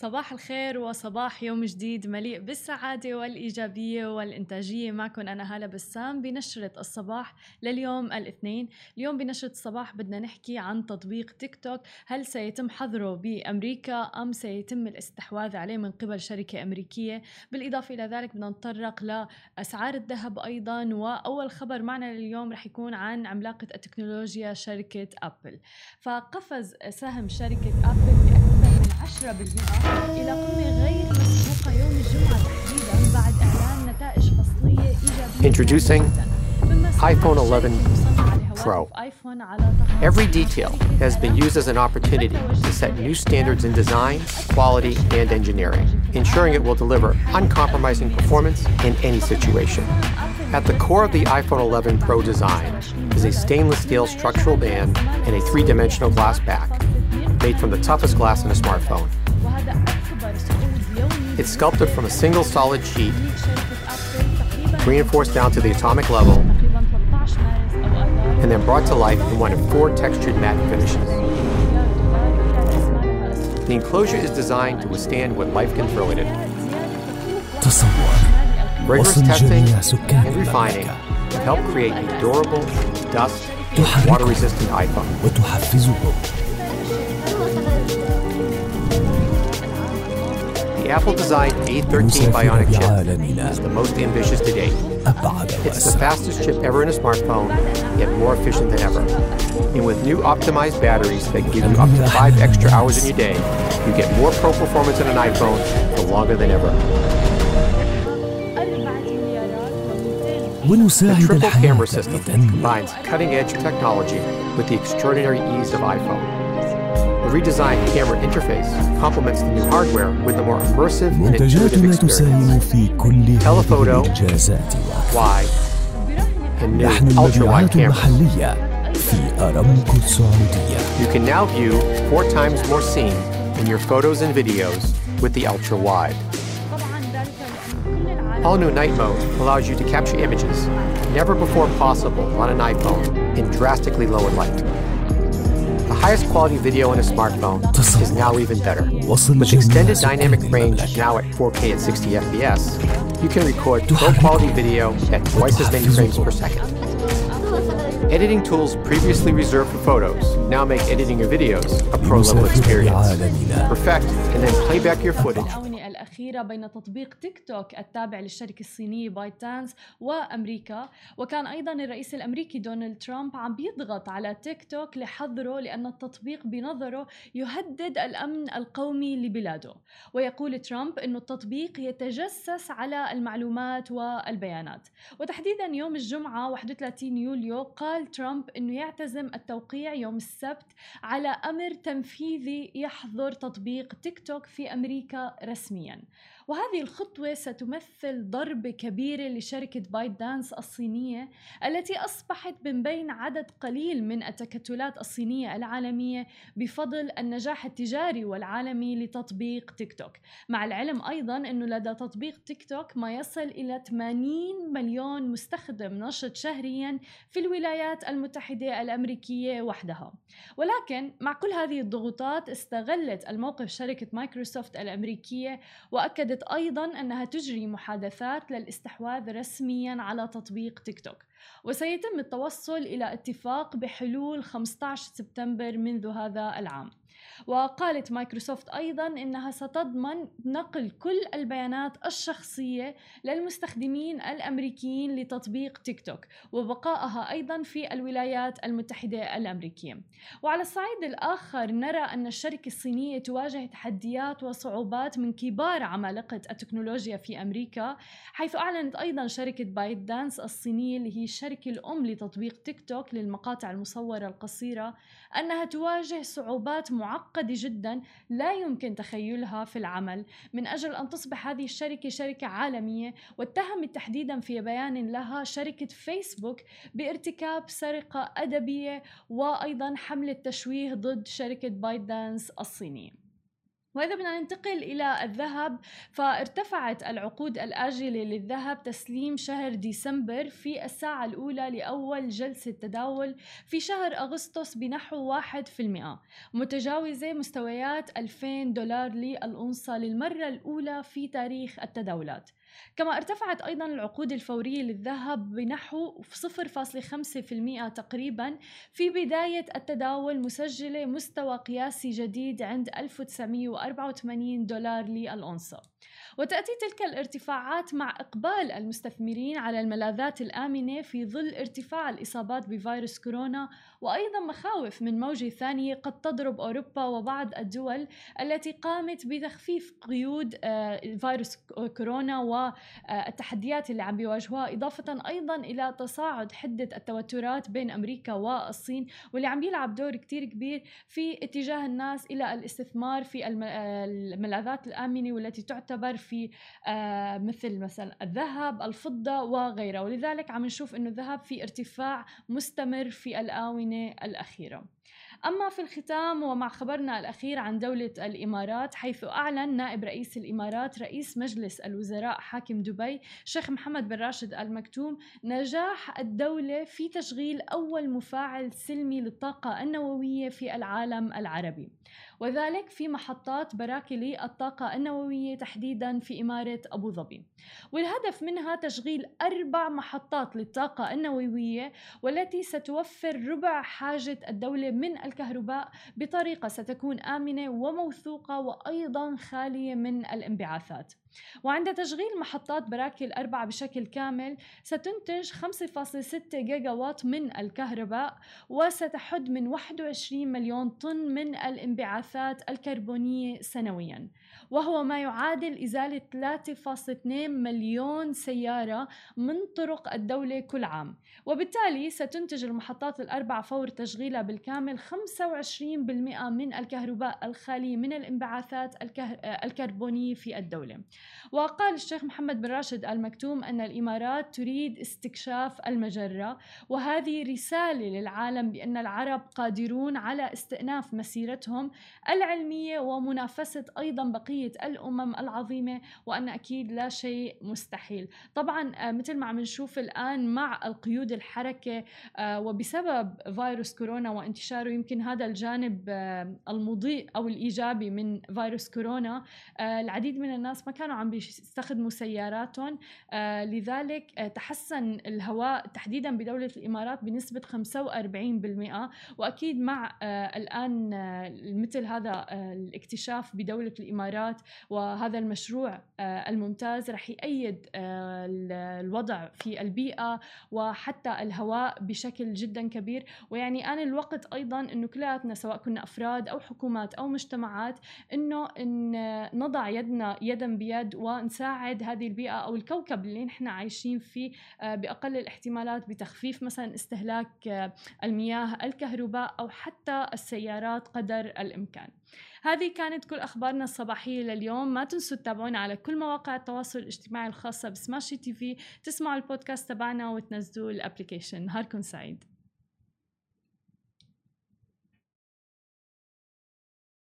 صباح الخير وصباح يوم جديد مليء بالسعادة والإيجابية والإنتاجية. معكم أنا هالة بسام بنشرة الصباح لليوم الاثنين. اليوم بنشرة الصباح بدنا نحكي عن تطبيق تيك توك. هل سيتم حظره بأمريكا أم سيتم الاستحواذ عليه من قبل شركة أمريكية؟ بالإضافة إلى ذلك بدنا نتطرق لأسعار الذهب أيضا. وأول خبر معنا لليوم رح يكون عن عملاقة التكنولوجيا شركة أبل. فقفز سهم شركة أبل بأكثر 10% إلى قمة غير مسبوقة يوم الجمعة تحديدا بعد إعلان نتائج فصلية إيجابية Introducing iPhone 11 Pro. Every detail has been used as an opportunity to set new standards in design, quality, and engineering, ensuring it will deliver uncompromising performance in any situation. At the core of the iPhone 11 Pro design is a stainless steel structural band and a three dimensional glass back made from the toughest glass in a smartphone. It's sculpted from a single solid sheet, reinforced down to the atomic level, and then brought to life in one of four textured matte finishes. The enclosure is designed to withstand what life can throw at it. Rigorous testing and refining have helped create a durable, dust, and water-resistant iPhone. The Apple-designed A13 Bionic chip is the most ambitious to date. It's the fastest chip ever in a smartphone, yet more efficient than ever. And with new optimized batteries that give you up to five extra hours in your day, you get more pro performance in an iPhone for longer than ever. The triple camera system combines cutting-edge technology with the extraordinary ease of iPhone redesigned camera interface complements the new hardware with a more immersive and intuitive experience. Telephoto, wide, and new ultra-wide camera. You can now view four times more scene in your photos and videos with the ultra-wide. All new night mode allows you to capture images never before possible on an iPhone in drastically lower light. The highest quality video on a smartphone is now even better. With extended dynamic range now at 4K at 60 FPS, you can record low quality video at twice as many frames per second. Editing tools previously reserved for photos now make editing your videos a pro level experience. Perfect and then play back your footage الأخيرة بين تطبيق تيك توك التابع للشركة الصينية بايتانس وأمريكا وكان أيضا الرئيس الأمريكي دونالد ترامب عم بيضغط على تيك توك لحظره لأن التطبيق بنظره يهدد الأمن القومي لبلاده. ويقول ترامب أن التطبيق يتجسس على المعلومات والبيانات. وتحديدا يوم الجمعة 31 يوليو قال ترامب أنه يعتزم التوقيع يوم السبت على أمر تنفيذي يحظر تطبيق تيك توك في أمريكا رسميا. وهذه الخطوة ستمثل ضربة كبيرة لشركة بايت دانس الصينية التي أصبحت من بين عدد قليل من التكتلات الصينية العالمية بفضل النجاح التجاري والعالمي لتطبيق تيك توك. مع العلم أيضا أنه لدى تطبيق تيك توك ما يصل إلى 80 مليون مستخدم نشط شهريا في الولايات المتحدة الأمريكية وحدها. ولكن مع كل هذه الضغوطات استغلت الموقف شركة مايكروسوفت الأمريكية وأكدت أيضا أنها تجري محادثات للاستحواذ رسميا على تطبيق تيك توك. وسيتم التوصل إلى اتفاق بحلول 15 سبتمبر منذ هذا العام. وقالت مايكروسوفت أيضا أنها ستضمن نقل كل البيانات الشخصية للمستخدمين الأمريكيين لتطبيق تيك توك وبقائها أيضا في الولايات المتحدة الأمريكية. وعلى الصعيد الآخر نرى أن الشركة الصينية تواجه تحديات وصعوبات من كبار عمالقة التكنولوجيا في أمريكا حيث أعلنت أيضا شركة بايت دانس الصينية اللي هي الشركة الأم لتطبيق تيك توك للمقاطع المصورة القصيرة أنها تواجه صعوبات معقدة جدا لا يمكن تخيلها في العمل. من أجل أن تصبح هذه الشركة شركة عالمية واتهمت تحديدا في بيان لها شركة فيسبوك بارتكاب سرقة أدبية وأيضا حملة تشويه ضد شركة بايت دانس الصينية. وإذا بدنا ننتقل إلى الذهب. فارتفعت العقود الآجلة للذهب تسليم شهر ديسمبر في الساعة الأولى لأول جلسة تداول في شهر أغسطس بنحو 1% متجاوزة مستويات 2000 دولار للأونصة للمرة الأولى في تاريخ التداولات. كما ارتفعت أيضا العقود الفورية للذهب بنحو 0.5% تقريبا في بداية التداول مسجلة مستوى قياسي جديد عند 1984 دولار للأونصة. وتأتي تلك الارتفاعات مع إقبال المستثمرين على الملاذات الآمنة في ظل ارتفاع الإصابات بفيروس كورونا وأيضا مخاوف من موجة ثانية قد تضرب أوروبا وبعض الدول التي قامت بتخفيف قيود آه، فيروس كورونا والتحديات اللي عم بيواجهوها إضافة أيضا إلى تصاعد حدة التوترات بين أمريكا والصين واللي عم بيلعب دور كتير كبير في اتجاه الناس إلى الاستثمار في الملاذات الآمنة والتي تعتبر في آه، مثل مثلا الذهب الفضة وغيرها. ولذلك عم نشوف أنه الذهب في ارتفاع مستمر في الآونة الأخيرة. أما في الختام ومع خبرنا الأخير عن دولة الإمارات حيث أعلن نائب رئيس الإمارات رئيس مجلس الوزراء حاكم دبي شيخ محمد بن راشد المكتوم نجاح الدولة في تشغيل أول مفاعل سلمي للطاقة النووية في العالم العربي. وذلك في محطات براكلي الطاقة النووية تحديدا في إمارة أبو ظبي. والهدف منها تشغيل أربع محطات للطاقة النووية والتي ستوفر ربع حاجة الدولة من الكهرباء بطريقة ستكون آمنة وموثوقة وأيضا خالية من الانبعاثات. وعند تشغيل محطات براكي الأربعة بشكل كامل ستنتج 5.6 جيجا وات من الكهرباء وستحد من 21 مليون طن من الانبعاثات الكربونية سنويا. وهو ما يعادل إزالة 3.2 مليون سيارة من طرق الدولة كل عام. وبالتالي ستنتج المحطات الأربع فور تشغيلها بالكامل 25% من الكهرباء الخالية من الانبعاثات الكربونية في الدولة. وقال الشيخ محمد بن راشد المكتوم أن الإمارات تريد استكشاف المجرة وهذه رسالة للعالم بأن العرب قادرون على استئناف مسيرتهم العلمية ومنافسة أيضا بقية الأمم العظيمة وأن أكيد لا شيء مستحيل. طبعا آه، مثل ما عم نشوف الآن مع القيود الحركة آه، وبسبب فيروس كورونا وانتشاره يمكن هذا الجانب آه، المضيء أو الإيجابي من فيروس كورونا العديد من الناس ما كانوا عم بيستخدموا سياراتهم آه لذلك آه تحسن الهواء تحديدا بدولة الإمارات بنسبة 45% وأكيد مع آه الآن مثل هذا الاكتشاف بدولة الإمارات وهذا المشروع الممتاز رح يأيد الوضع في البيئة وحتى الهواء بشكل جدا كبير. ويعني آن الوقت أيضا أنه كلياتنا سواء كنا أفراد أو حكومات أو مجتمعات أنه إن نضع يدنا يدا بيد ونساعد هذه البيئة أو الكوكب اللي نحن عايشين فيه آه، بأقل الاحتمالات بتخفيف مثلا استهلاك آه، المياه الكهرباء أو حتى السيارات قدر الإمكان. هذه كانت كل أخبارنا الصباحية لليوم. ما تنسوا تتابعونا على كل مواقع التواصل الاجتماعي الخاصة بسماشي TV. تسمعوا البودكاست تبعنا وتنزلوا ال application. نهاركم سعيد.